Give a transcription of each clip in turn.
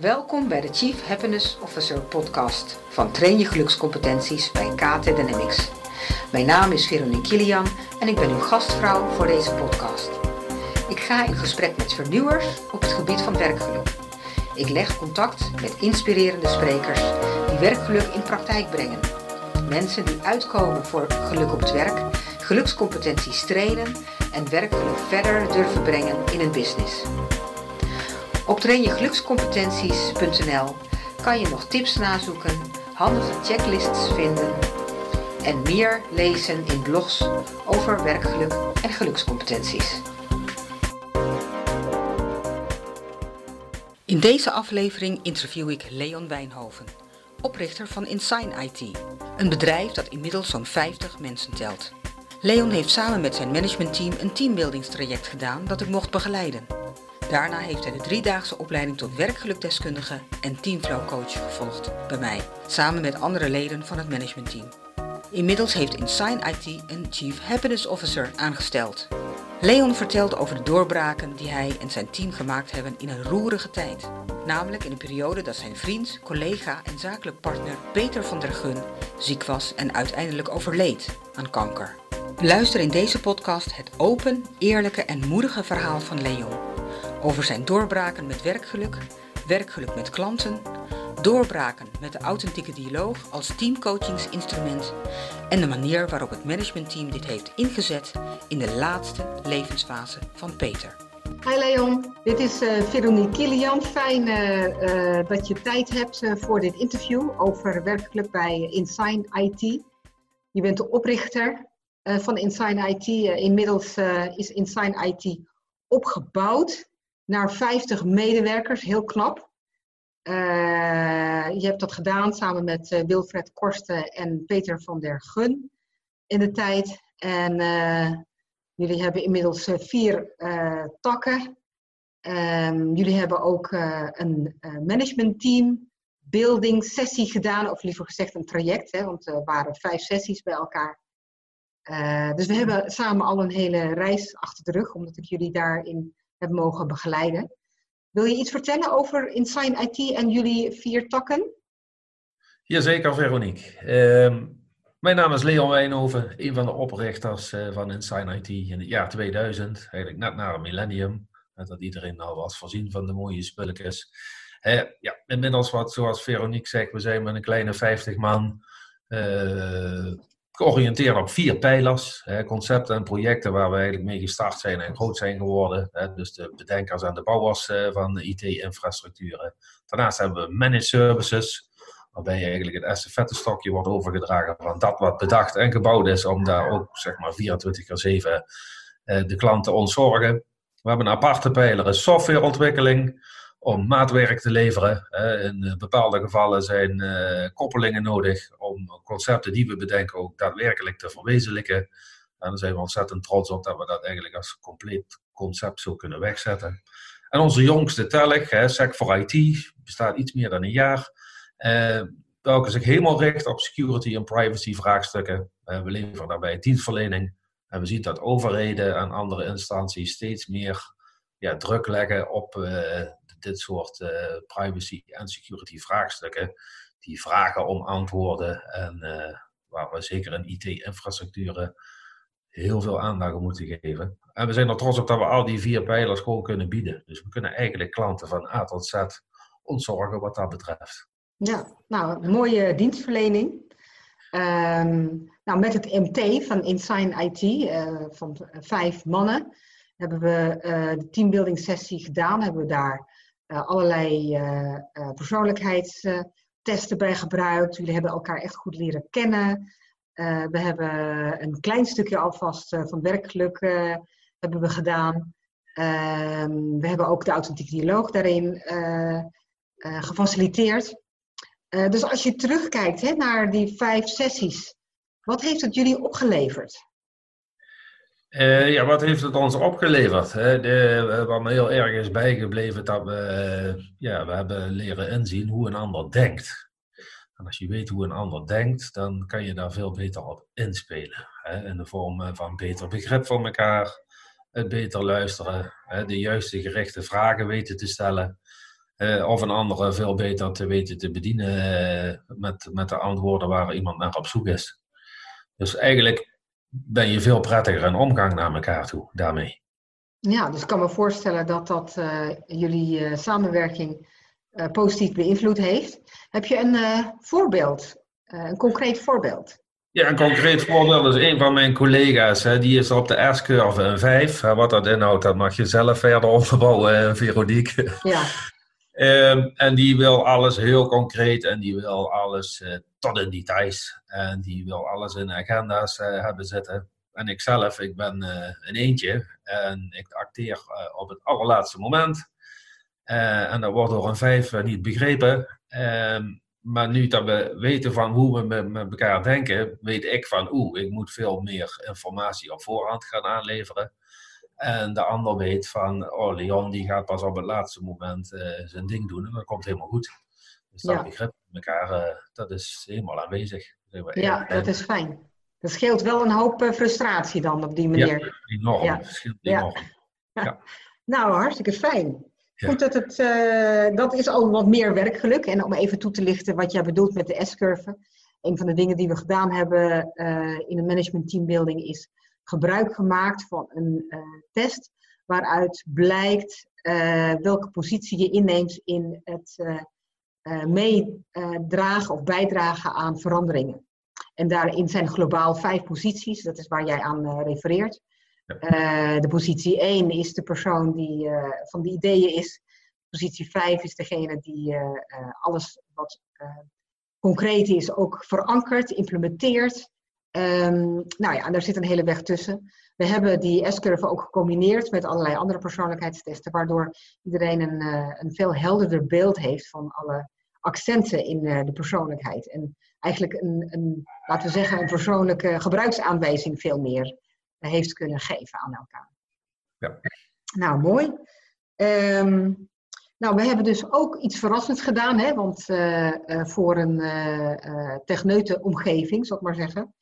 Welkom bij de Chief Happiness Officer podcast van Train je gelukscompetenties bij KT Dynamics. Mijn naam is Veronique Kilian en ik ben uw gastvrouw voor deze podcast. Ik ga in gesprek met vernieuwers op het gebied van werkgeluk. Ik leg contact met inspirerende sprekers die werkgeluk in praktijk brengen. Mensen die uitkomen voor geluk op het werk, gelukscompetenties trainen en werkgeluk verder durven brengen in een business. Op trainjegelukscompetenties.nl kan je nog tips nazoeken, handige checklists vinden en meer lezen in blogs over werkgeluk en gelukscompetenties. In deze aflevering interview ik Leon Wijnhoven, oprichter van Insign IT, een bedrijf dat inmiddels zo'n 50 mensen telt. Leon heeft samen met zijn managementteam een teambuildingstraject gedaan dat ik mocht begeleiden. Daarna heeft hij de driedaagse opleiding tot werkgelukdeskundige en teamflowcoach gevolgd bij mij, samen met andere leden van het managementteam. Inmiddels heeft Insign IT een Chief Happiness Officer aangesteld. Leon vertelt over de doorbraken die hij en zijn team gemaakt hebben in een roerige tijd. Namelijk in een periode dat zijn vriend, collega en zakelijk partner Peter van der Gun ziek was en uiteindelijk overleed aan kanker. Luister in deze podcast het open, eerlijke en moedige verhaal van Leon. Over zijn doorbraken met werkgeluk, werkgeluk met klanten, doorbraken met de authentieke dialoog als teamcoachingsinstrument en de manier waarop het managementteam dit heeft ingezet in de laatste levensfase van Peter. Hi Leon, dit is uh, Veronique Kilian. Fijn uh, uh, dat je tijd hebt voor dit interview over werkgeluk bij Insign IT. Je bent de oprichter van Insign IT. inmiddels is Insign IT opgebouwd naar 50 medewerkers, heel knap. je hebt dat gedaan samen met Wilfred Korsten en Peter van der Gun in de tijd. En jullie hebben inmiddels vier takken. Um, jullie hebben ook een managementteam building sessie gedaan, of liever gezegd een traject, hè, want er waren vijf sessies bij elkaar. Dus we hebben samen al een hele reis achter de rug, omdat ik jullie daarin heb mogen begeleiden. Wil je iets vertellen over Insign IT en jullie vier takken? Jazeker, Veronique. Uh, mijn naam is Leon Wijnhoven, een van de oprichters uh, van Insign IT in het jaar 2000, eigenlijk net na het millennium. Dat iedereen al was voorzien van de mooie spulletjes. Uh, ja, inmiddels, wat, zoals Veronique zegt, we zijn met een kleine 50 man uh, georiënteerd op vier pijlers. Concepten en projecten waar we eigenlijk mee gestart zijn en groot zijn geworden. Dus de bedenkers en de bouwers uh, van de IT-infrastructuren. Daarnaast hebben we managed services, waarbij eigenlijk het estafettestokje wordt overgedragen van dat wat bedacht en gebouwd is, om daar ook zeg maar 24 keer 7 uh, de klanten ontzorgen. We hebben een aparte pijler, softwareontwikkeling om maatwerk te leveren. In bepaalde gevallen zijn uh, koppelingen nodig om concepten die we bedenken ook daadwerkelijk te verwezenlijken. En daar zijn we ontzettend trots op dat we dat eigenlijk als compleet concept zo kunnen wegzetten. En onze jongste telg, Sec for IT, bestaat iets meer dan een jaar. Uh, welke zich helemaal richt op security en privacy vraagstukken. We leveren daarbij dienstverlening. En we zien dat overheden en andere instanties steeds meer ja, druk leggen op dit soort uh, privacy en security vraagstukken. Die vragen om antwoorden en uh, waar we zeker in IT-infrastructuren heel veel aandacht aan moeten geven. En we zijn er trots op dat we al die vier pijlers gewoon kunnen bieden. Dus we kunnen eigenlijk klanten van A tot Z ontzorgen wat dat betreft. Ja, nou, mooie dienstverlening. Um, nou, met het MT van Insign IT uh, van vijf mannen hebben we de teambuilding sessie gedaan. Hebben we daar allerlei persoonlijkheidstesten bij gebruikt. Jullie hebben elkaar echt goed leren kennen. we hebben een klein stukje alvast van werkgeluk hebben we gedaan. Ehm, we hebben ook de authentieke dialoog daarin gefaciliteerd. dus als je terugkijkt hè, naar die vijf sessies, wat heeft het jullie opgeleverd? Uh, ja, wat heeft het ons opgeleverd? Hè? De, wat me heel erg is bijgebleven, dat we, uh, ja, we hebben leren inzien hoe een ander denkt. En als je weet hoe een ander denkt, dan kan je daar veel beter op inspelen. Hè? In de vorm van beter begrip voor elkaar, het beter luisteren, hè? de juiste gerichte vragen weten te stellen. of een andere veel beter te weten te bedienen met, met de antwoorden waar iemand naar op zoek is. Dus eigenlijk ben je veel prettiger in omgang naar elkaar toe daarmee. Ja, dus ik kan me voorstellen dat dat jullie samenwerking positief beïnvloed heeft. Heb je een voorbeeld, een concreet voorbeeld? Ja, een concreet voorbeeld is een van mijn collega's. Hè, die is op de S-curve een 5. Wat dat inhoudt, dat mag je zelf verder onderbouwen, Veronique. Ja. um, en die wil alles heel concreet en die wil alles uh, tot in details. En die wil alles in agenda's uh, hebben zitten. En ik zelf, ik ben uh, een eentje en ik acteer op het allerlaatste moment. en dat wordt door een 5 niet begrepen. Um, maar nu dat we weten van hoe we met, elkaar denken, weet ik van oeh, ik moet veel meer informatie op voorhand gaan aanleveren. En de ander weet van, oh, Leon die gaat pas op het laatste moment zijn ding doen en dat komt helemaal goed. Dus dat ja. begrip met elkaar, uh, dat is helemaal aanwezig. Ja, dat is fijn. Dat scheelt wel een hoop uh, frustratie dan op die manier. Ja, enorm. Ja. Scheelt enorm. Ja. nou, hartstikke fijn. Goed dat het, uh, dat is al wat meer werkgeluk. En om even toe te lichten wat jij bedoelt met de S-curve. Een van de dingen die we gedaan hebben uh, in een management teambuilding is gebruik gemaakt van een uh, test waaruit blijkt welke positie je inneemt in het meedragen of bijdragen aan veranderingen. En daarin zijn globaal vijf posities, dat is waar jij aan refereert. Uh, de positie 1 is de persoon die van de ideeën is. Positie 5 is degene die alles wat concreet is ook verankert, implementeert. Um, nou ja, en daar zit een hele weg tussen. We hebben die S-curve ook gecombineerd met allerlei andere persoonlijkheidstesten, waardoor iedereen een, een veel helderder beeld heeft van alle accenten in de persoonlijkheid. En eigenlijk een, een, laten we zeggen, een persoonlijke gebruiksaanwijzing veel meer heeft kunnen geven aan elkaar. Ja. Nou, mooi. Um, nou, we hebben dus ook iets verrassends gedaan, hè? want uh, uh, voor een uh, techneute omgeving, zal ik maar zeggen,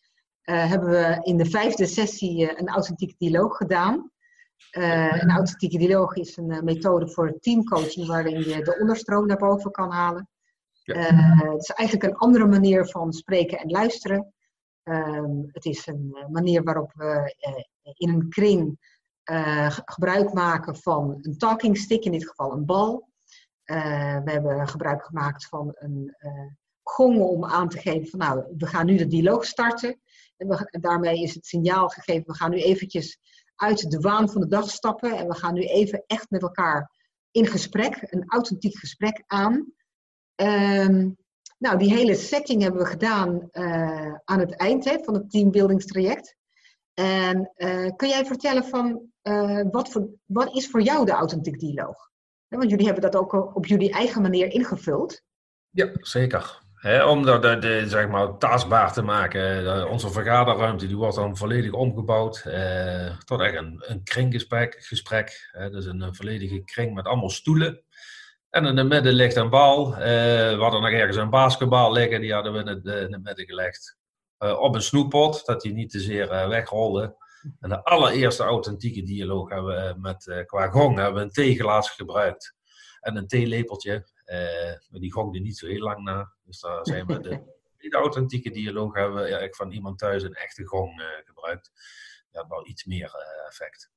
hebben we in de vijfde sessie een authentieke dialoog gedaan. een authentieke dialoog is een methode voor teamcoaching waarin je de onderstroom naar boven kan halen. Ja. het is eigenlijk een andere manier van spreken en luisteren. Um, het is een eh, manier waarop we uh, in een kring gebruik maken van een talking stick, in dit geval een bal. we hebben gebruik gemaakt van een gong om aan te geven van nou, we gaan nu de dialoog starten. En daarmee is het signaal gegeven, we gaan nu eventjes uit de waan van de dag stappen en we gaan nu even echt met elkaar in gesprek, een authentiek gesprek aan. Um, nou, die hele setting hebben we gedaan uh, aan het eind hè, van het teambuildingstraject. En uh, kun jij vertellen van uh, wat, voor, wat is voor jou de authentiek dialoog? want jullie hebben dat ook op jullie eigen manier ingevuld. Ja, zeker. om dat de, zeg maar, tastbaar te maken. onze vergaderruimte die wordt dan volledig omgebouwd tot echt een, een kringgesprek. Gesprek, dus een volledige kring met allemaal stoelen. En in het midden ligt een bal. Uh, we hadden nog ergens een basketbal liggen, die hadden we in het, in het midden gelegd. Uh, op een snoeppot, dat die niet te zeer wegrolde. En de allereerste authentieke dialoog hebben we met, qua gong hebben we een theeglaas gebruikt. En een theelepeltje. maar die gongde niet zo heel lang na. Dus daar zijn we de, de authentieke dialoog hebben we ja, van iemand thuis een echte gong gebruikt. Die had wel iets meer effect.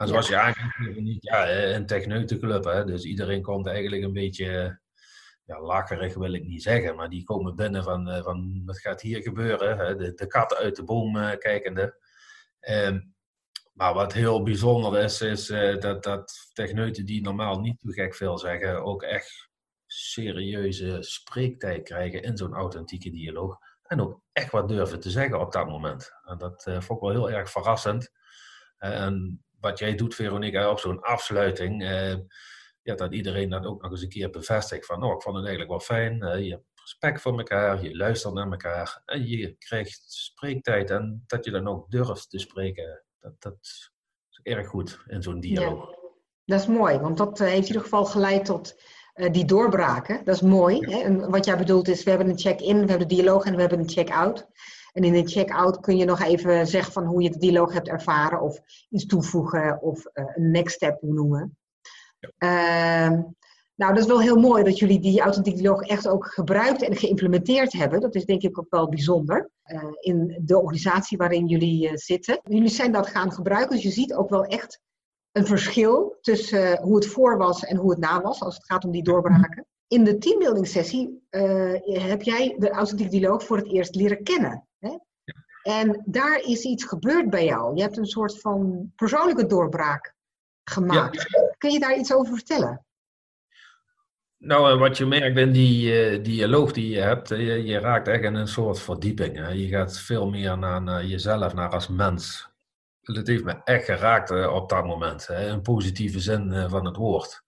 En zoals je aangeeft, ja, een techneutenclub, hè, dus iedereen komt eigenlijk een beetje, ja, lacherig wil ik niet zeggen, maar die komen binnen van, eh, van wat gaat hier gebeuren, hè, de, de kat uit de boom uh, kijkende. Um, maar wat heel bijzonder is, is uh, dat, dat techneuten die normaal niet zo gek veel zeggen, ook echt serieuze spreektijd krijgen in zo'n authentieke dialoog. En ook echt wat durven te zeggen op dat moment. En dat uh, vond ik wel heel erg verrassend. en wat jij doet, Veronica, op zo'n afsluiting, eh, ja, dat iedereen dat ook nog eens een keer bevestigt van, oh, ik vond het eigenlijk wel fijn, uh, je hebt respect voor elkaar, je luistert naar elkaar en je krijgt spreektijd en dat je dan ook durft te spreken, dat, dat is erg goed in zo'n dialoog. Ja, dat is mooi, want dat eh, heeft in ieder geval geleid tot die doorbraken. Dat is mooi. Hè? En wat jij bedoelt is, we hebben een check-in, we hebben de dialoog en we hebben een check-out. En in de check-out kun je nog even zeggen van hoe je de dialoog hebt ervaren of iets toevoegen of uh, een next step noemen. Ja. Uh, Nou, dat is wel heel mooi dat jullie die authentiek dialoog echt ook gebruikt en geïmplementeerd hebben. Dat is denk ik ook wel bijzonder uh, in de organisatie waarin jullie uh, zitten. Jullie zijn dat gaan gebruiken, dus je ziet ook wel echt een verschil tussen hoe het voor was en hoe het na was, als het gaat om die doorbraken. In de teambuilding sessie heb jij de authentiek dialoog voor het eerst leren kennen. En daar is iets gebeurd bij jou. Je hebt een soort van persoonlijke doorbraak gemaakt. Ja. Kun je daar iets over vertellen? Nou, wat je merkt in die uh, dialoog die je hebt, je, je, raakt echt in een soort verdieping. Hè? Je gaat veel meer naar, naar, jezelf, naar als mens. Dat heeft me echt geraakt uh, op dat moment, hè? in positieve zin van het woord.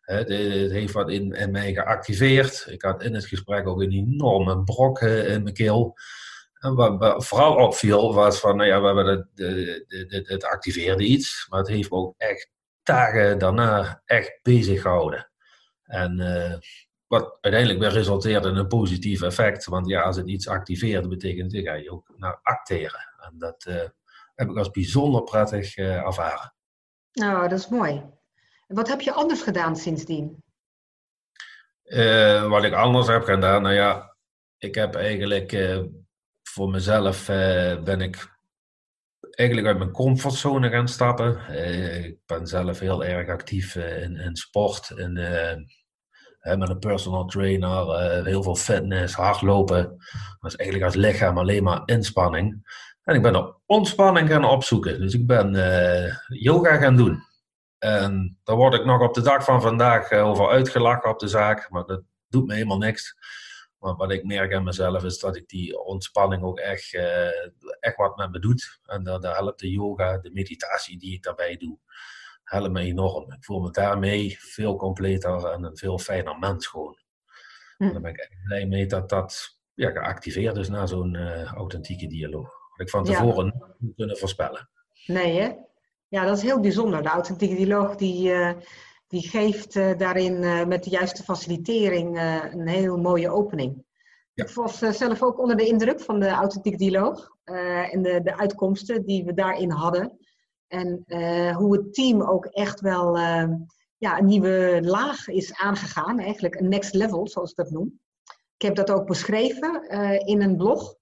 Het, het heeft wat in, in, mij geactiveerd. Ik had in het gesprek ook een enorme brok in mijn keel. En wat, vooral opviel was van, nou ja, we hebben het, het, het activeerde iets, maar het heeft me ook echt dagen daarna echt bezig gehouden. En uh, wat uiteindelijk weer resulteert in een positief effect. Want ja, als het iets activeert, betekent dat ga je ook naar acteren. En dat uh, heb ik als bijzonder prettig uh, ervaren. Nou, dat is mooi. Wat heb je anders gedaan sindsdien? wat ik anders heb gedaan, nou ja, ik heb eigenlijk voor mezelf ben ik eigenlijk uit mijn comfortzone gaan stappen. Uh, ik ben zelf heel erg actief uh, in, in, sport. Uh, met een personal trainer, heel veel fitness, hardlopen. Dat is eigenlijk als lichaam alleen maar inspanning. En ik ben er ontspanning gaan opzoeken. Dus ik ben yoga gaan doen. En daar word ik nog op de dag van vandaag over uitgelachen op de zaak. Maar dat doet me helemaal niks. Maar wat ik merk aan mezelf is dat ik die ontspanning ook echt, uh, echt wat met me doet. En daar helpt de yoga, de meditatie die ik daarbij doe, helpt me enorm. Ik voel me daarmee veel completer en een veel fijner mens gewoon. Hm. En daar ben ik echt blij mee dat dat ja, geactiveerd is na zo'n uh, authentieke dialoog. Wat ik van tevoren ja. niet kunnen voorspellen. Nee hè? Ja, dat is heel bijzonder. De authentieke dialoog die... Uh die geeft uh, daarin uh, met de juiste facilitering uh, een heel mooie opening. Ja. Ik was zelf ook onder de indruk van de authentiek dialoog en de, de uitkomsten die we daarin hadden. En hoe het team ook echt wel ja, een nieuwe laag is aangegaan, eigenlijk een next level zoals ik dat noem. Ik heb dat ook beschreven in een blog.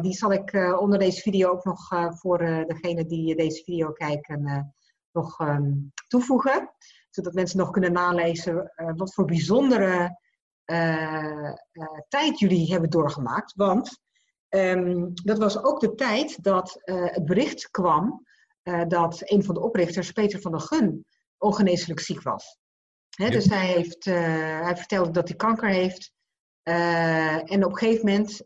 die zal ik onder deze video ook nog voor degene die deze video kijken nog um, toevoegen zodat mensen nog kunnen nalezen uh, wat voor bijzondere uh, uh, tijd jullie hebben doorgemaakt. Want um, dat was ook de tijd dat het bericht kwam dat een van de oprichters, Peter van der Gun, ongeneeslijk ziek was. Dus hij, heeft, hij vertelde dat hij kanker heeft. en op een gegeven moment,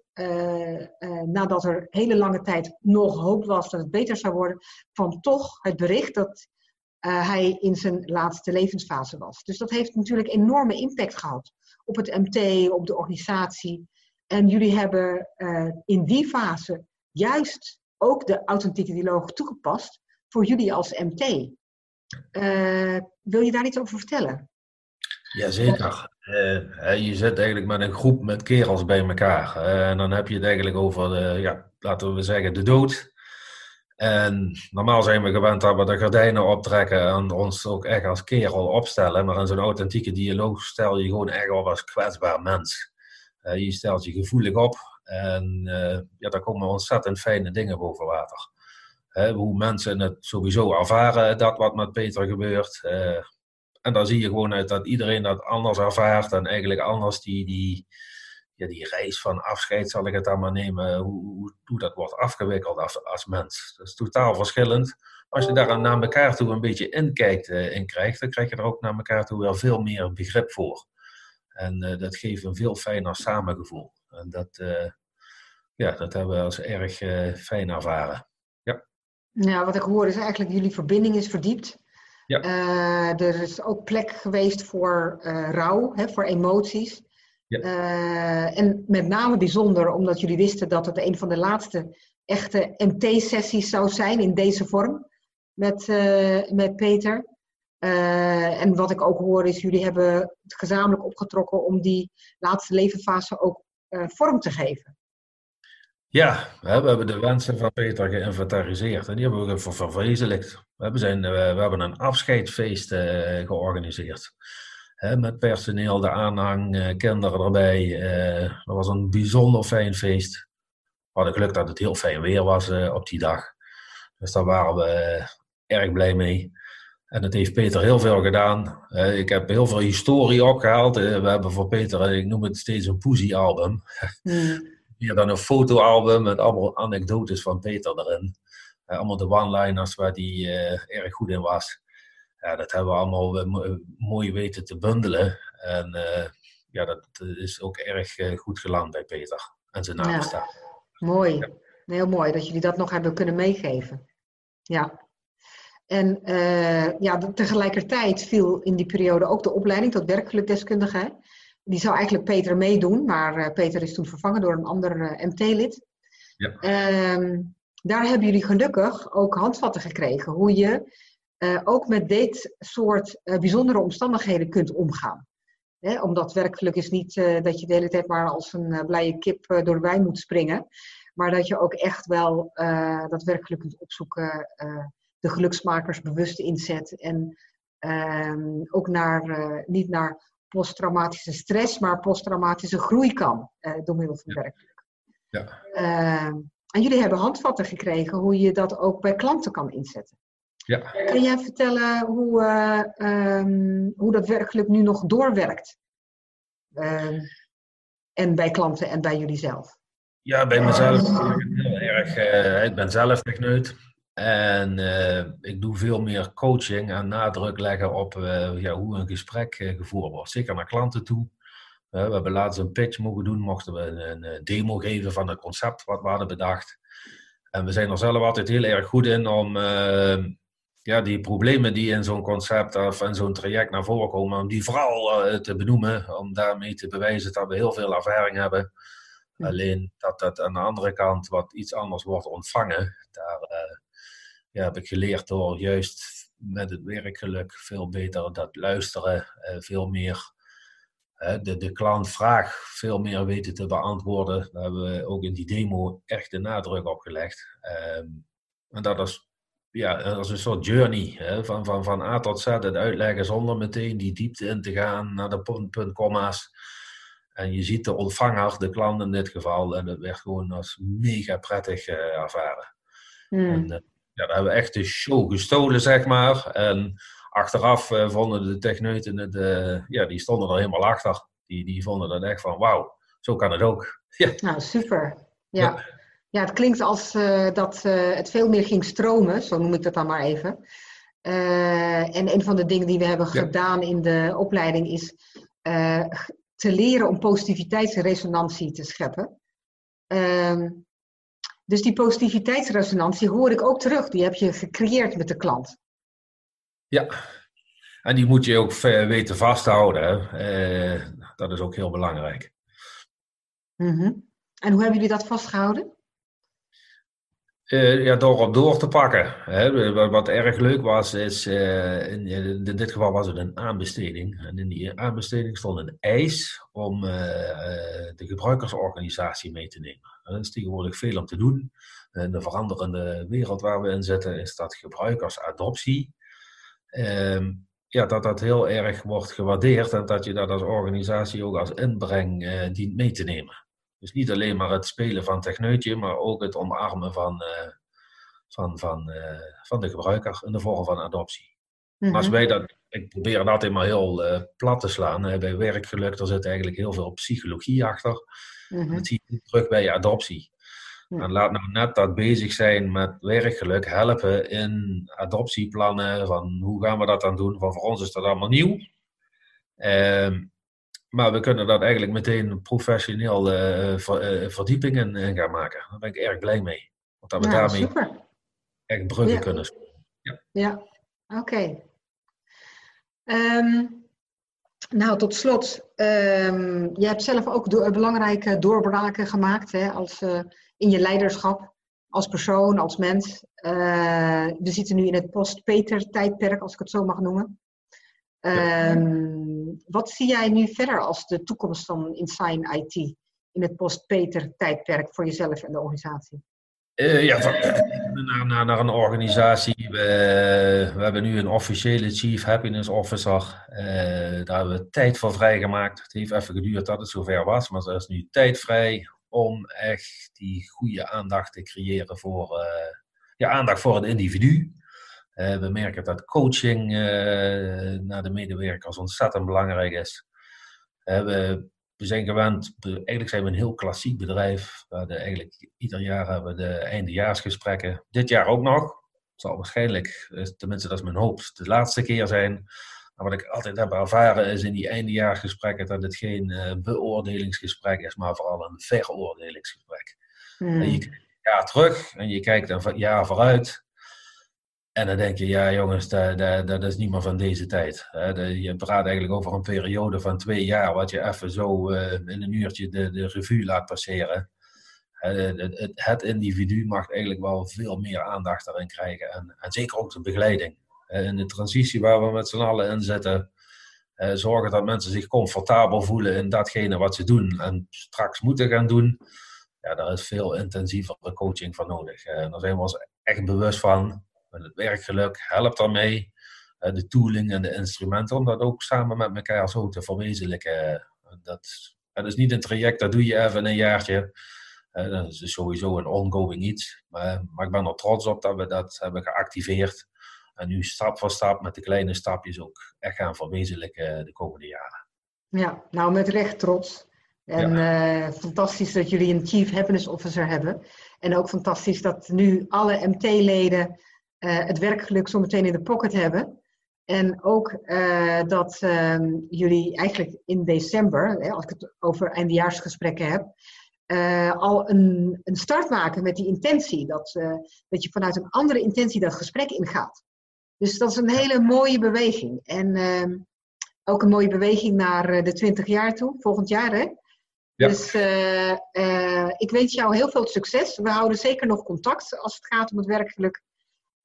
nadat er hele lange tijd nog hoop was dat het beter zou worden, kwam toch het bericht dat uh, hij in zijn laatste levensfase was. Dus dat heeft natuurlijk enorme impact gehad op het MT, op de organisatie. En jullie hebben uh, in die fase juist ook de authentieke dialoog toegepast voor jullie als MT. Uh, wil je daar iets over vertellen? Jazeker. je zit eigenlijk met een groep met kerels bij elkaar. en dan heb je het eigenlijk over, de, ja, laten we zeggen, de dood. En normaal zijn we gewend dat we de gordijnen optrekken en ons ook echt als kerel opstellen. Maar in zo'n authentieke dialoog stel je gewoon echt op als kwetsbaar mens. Uh, je stelt je gevoelig op en uh, ja, daar komen ontzettend fijne dingen boven water. Hoe mensen het sowieso ervaren, dat wat met Peter gebeurt. Eh, en dan zie je gewoon uit dat iedereen dat anders ervaart en eigenlijk anders die, die, ja, die reis van afscheid, zal ik het dan maar nemen, hoe, hoe, hoe dat wordt afgewikkeld als, als mens. Dat is totaal verschillend. Als je daar naar elkaar toe een beetje inkijkt uh, in krijgt, dan krijg je er ook naar elkaar toe wel veel meer begrip voor. En uh, dat geeft een veel fijner samengevoel. En dat, uh, ja, dat hebben we als erg fijn ervaren. Ja. ja, wat ik hoor is eigenlijk jullie verbinding is verdiept. Ja. er is ook plek geweest voor rouw, hè, voor emoties. Ja. Uh, en met name bijzonder omdat jullie wisten dat het een van de laatste echte MT-sessies zou zijn in deze vorm met, uh, met Peter. Uh, en wat ik ook hoor is, jullie hebben het gezamenlijk opgetrokken om die laatste levensfase ook vorm te geven. Ja, we hebben de wensen van Peter geïnventariseerd en die hebben we verwezenlijkt. We hebben, zijn, we hebben een afscheidsfeest georganiseerd. Met personeel, de aanhang, kinderen erbij. dat was een bijzonder fijn feest. We hadden geluk dat het heel fijn weer was op die dag. Dus daar waren we erg blij mee. En dat heeft Peter heel veel gedaan. ik heb heel veel historie opgehaald. we hebben voor Peter, ik noem het steeds een poesie-album. Mm. Hier dan een fotoalbum met allemaal anekdotes van Peter erin. allemaal de one-liners waar hij erg goed in was. Ja, dat hebben we allemaal uh, mooi weten te bundelen. En uh, ja, dat is ook erg goed geland bij Peter en zijn nabestaan. Ja, mooi. Ja. Heel mooi dat jullie dat nog hebben kunnen meegeven. Ja. En ja, tegelijkertijd viel in die periode ook de opleiding tot werkgelukdeskundige. Die zou eigenlijk Peter meedoen, maar uh, Peter is toen vervangen door een ander uh, eh, MT-lid. Ja. Ehm, daar hebben jullie gelukkig ook handvatten gekregen hoe je uh, ook met dit soort bijzondere omstandigheden kunt omgaan. Hè, omdat werkgeluk is niet dat je de hele tijd maar als een blije kip door de wijn moet springen. Maar dat je ook echt wel dat werkgeluk kunt opzoeken, de geluksmakers bewust inzet. En ehm, ook naar, niet naar posttraumatische stress, maar posttraumatische groei kan door middel van werkgeluk. Ja. Uh, en jullie hebben handvatten gekregen hoe je dat ook bij klanten kan inzetten. Ja. Kun jij vertellen hoe, uh, um, hoe dat werkgeluk nu nog doorwerkt? Ehm, en bij klanten en bij jullie zelf? Ja, bij mezelf heel erg. Uh, ik ben zelf techneut. En uh, ik doe veel meer coaching en nadruk leggen op uh, ja, hoe een gesprek uh, gevoerd wordt. Zeker naar klanten toe. we hebben laatst een pitch mogen doen, mochten we een, een, demo geven van het concept wat we hadden bedacht. En we zijn er zelf altijd heel erg goed in om ja, die problemen die in zo'n concept of in zo'n traject naar voren komen, om die vooral te benoemen. Om daarmee te bewijzen dat we heel veel ervaring hebben. Alleen dat dat aan de andere kant wat iets anders wordt ontvangen, daar ja, heb ik geleerd door juist met het werkgeluk veel beter dat luisteren, eh, veel meer de, de klantvraag veel meer weten te beantwoorden. Daar hebben we ook in die demo echt de nadruk op gelegd. Ehm, en dat is, ja, dat is een soort journey, hè, van, van, van A tot Z, het uitleggen zonder meteen die diepte in te gaan naar de punt, punt, komma's. En je ziet de ontvanger, de klant in dit geval, en dat werd gewoon als mega prettig uh, ervaren. Hmm. En, uh, ja, daar hebben we echt de show gestolen, zeg maar. En achteraf uh, vonden de techneuten het, ja, die stonden er helemaal achter. Die, die vonden dan echt van, wauw, zo kan het ook. Ja. Nou, super. Ja. ja. Het klinkt als uh, dat het veel meer ging stromen, zo noem ik dat dan maar even. en een van de dingen die we hebben gedaan in de opleiding is te leren om positiviteitsresonantie te scheppen. Ehm, dus die positiviteitsresonantie hoor ik ook terug. Die heb je gecreëerd met de klant. Ja, en die moet je ook weten vasthouden. Eh, dat is ook heel belangrijk. Mm En hoe hebben jullie dat vastgehouden? Uh, ja, door op door te pakken. Hè. Wat erg leuk was, is uh, in, in, dit geval was het een aanbesteding. En in die aanbesteding stond een eis om de gebruikersorganisatie mee te nemen. Er is tegenwoordig veel om te doen. In de veranderende wereld waar we in zitten, is dat gebruikersadoptie. Ehm, ja, dat dat heel erg wordt gewaardeerd en dat je dat als organisatie ook als inbreng dient mee te nemen. Dus niet alleen maar het spelen van techneutje, maar ook het omarmen van, uh, van, van, uh, van de gebruiker in de vorm van adoptie. Maar als mhm. wij dat, ik probeer dat altijd maar heel uh, plat te slaan. Bij werkgeluk, er zit eigenlijk heel veel psychologie achter. Mm Dat zie je terug bij je adoptie. En laat nou net dat bezig zijn met werkgeluk helpen in adoptieplannen. Van hoe gaan we dat dan doen? Van voor ons is dat allemaal nieuw. Ehm, maar we kunnen dat eigenlijk meteen professioneel uh, verdiepingen in gaan maken. Daar ben ik erg blij mee. Want dat we daarmee super. echt bruggen kunnen Ja, ja. oké. Ehm, nou, tot slot. Um, je hebt zelf ook do belangrijke doorbraken gemaakt hè, als, uh, in je leiderschap. Als persoon, als mens. we zitten nu in het post-Peter-tijdperk, als ik het zo mag noemen. Um, wat zie jij nu verder als de toekomst van Insign IT in het post-Peter-tijdperk voor jezelf en de organisatie? Uh, ja, naar, naar, naar, een organisatie. We, we, hebben nu een officiële Chief Happiness Officer. Uh, daar hebben we tijd voor vrijgemaakt. Het heeft even geduurd dat het zover was, maar er is nu tijd vrij om echt die goede aandacht te creëren voor, uh, ja, aandacht voor het individu. We merken dat coaching naar de medewerkers ontzettend belangrijk is. we we zijn gewend, eigenlijk zijn we een heel klassiek bedrijf. We eigenlijk ieder jaar hebben we de eindejaarsgesprekken. Dit jaar ook nog. Het zal waarschijnlijk, eh, tenminste dat is mijn hoop, de laatste keer zijn. Maar wat ik altijd heb ervaren is in die eindejaarsgesprekken dat het geen uh, beoordelingsgesprek is, maar vooral een veroordelingsgesprek. Hmm. En je kijkt jaar terug en je kijkt een jaar vooruit. En dan denk je, ja jongens, dat, dat, is niet meer van deze tijd. Je praat eigenlijk over een periode van twee jaar, wat je even zo uh, in een uurtje de, de revue laat passeren. Het, individu mag eigenlijk wel veel meer aandacht daarin krijgen. En, en zeker ook de begeleiding. In de transitie waar we met z'n allen in zitten, zorgen dat mensen zich comfortabel voelen in datgene wat ze doen en straks moeten gaan doen. Ja, daar is veel intensievere coaching voor nodig. En daar zijn we ons echt bewust van het werkgeluk helpt daarmee. Uh, de tooling en de instrumenten, om dat ook samen met elkaar zo te verwezenlijken. dat, dat is niet een traject, dat doe je even een jaartje. Uh, dat is dus sowieso een ongoing iets. Maar, maar ik ben er trots op dat we dat hebben geactiveerd. En nu stap voor stap met de kleine stapjes ook echt gaan verwezenlijken de komende jaren. Ja, nou met recht trots. En ja. uh, fantastisch dat jullie een Chief Happiness Officer hebben. En ook fantastisch dat nu alle MT-leden het werkgeluk zo meteen in de pocket hebben. En ook uh, dat uh, jullie eigenlijk in december, hè, als ik het over eindejaarsgesprekken heb, uh, al een, een, start maken met die intentie. Dat, dat je vanuit een andere intentie dat gesprek ingaat. Dus dat is een hele mooie beweging. En ehm, ook een mooie beweging naar de 20 jaar toe, volgend jaar hè. Ja. Dus ik wens jou heel veel succes. We houden zeker nog contact als het gaat om het werkgeluk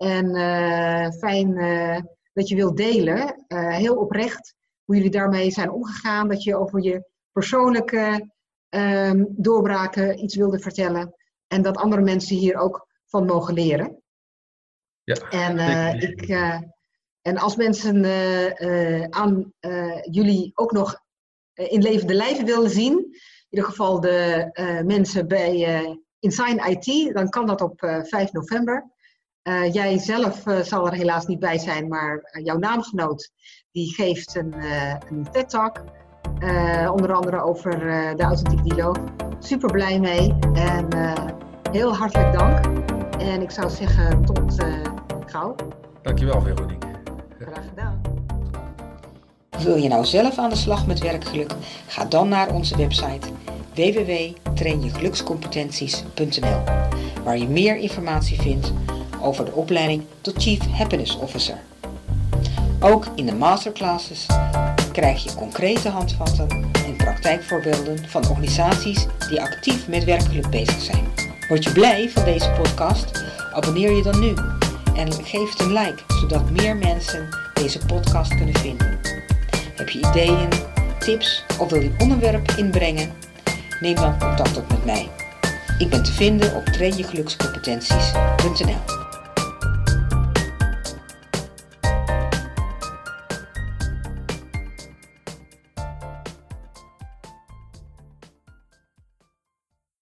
en uh, fijn uh, dat je wilt delen, uh, heel oprecht, hoe jullie daarmee zijn omgegaan. Dat je over je persoonlijke um, doorbraken iets wilde vertellen. En dat andere mensen hier ook van mogen leren. Ja, en, ik, en als mensen aan jullie ook nog in levende lijven willen zien, in ieder geval de mensen bij Insign IT, dan kan dat op 5 november. Uh, jij zelf uh, zal er helaas niet bij zijn, maar uh, jouw naamgenoot die geeft een, een TED-talk. onder andere over de authentiek dialoog. Super blij mee en heel hartelijk dank. En ik zou zeggen tot gauw. Dankjewel Veronique. Graag gedaan. Wil je nou zelf aan de slag met werkgeluk? Ga dan naar onze website www.trainjegelukscompetenties.nl waar je meer informatie vindt over de opleiding tot Chief Happiness Officer. Ook in de masterclasses krijg je concrete handvatten en praktijkvoorbeelden van organisaties die actief met werkgeluk bezig zijn. Word je blij van deze podcast? Abonneer je dan nu en geef het een like, zodat meer mensen deze podcast kunnen vinden. Heb je ideeën, tips of wil je onderwerp inbrengen? Neem dan contact op met mij. Ik ben te vinden op trainjegelukscompetenties.nl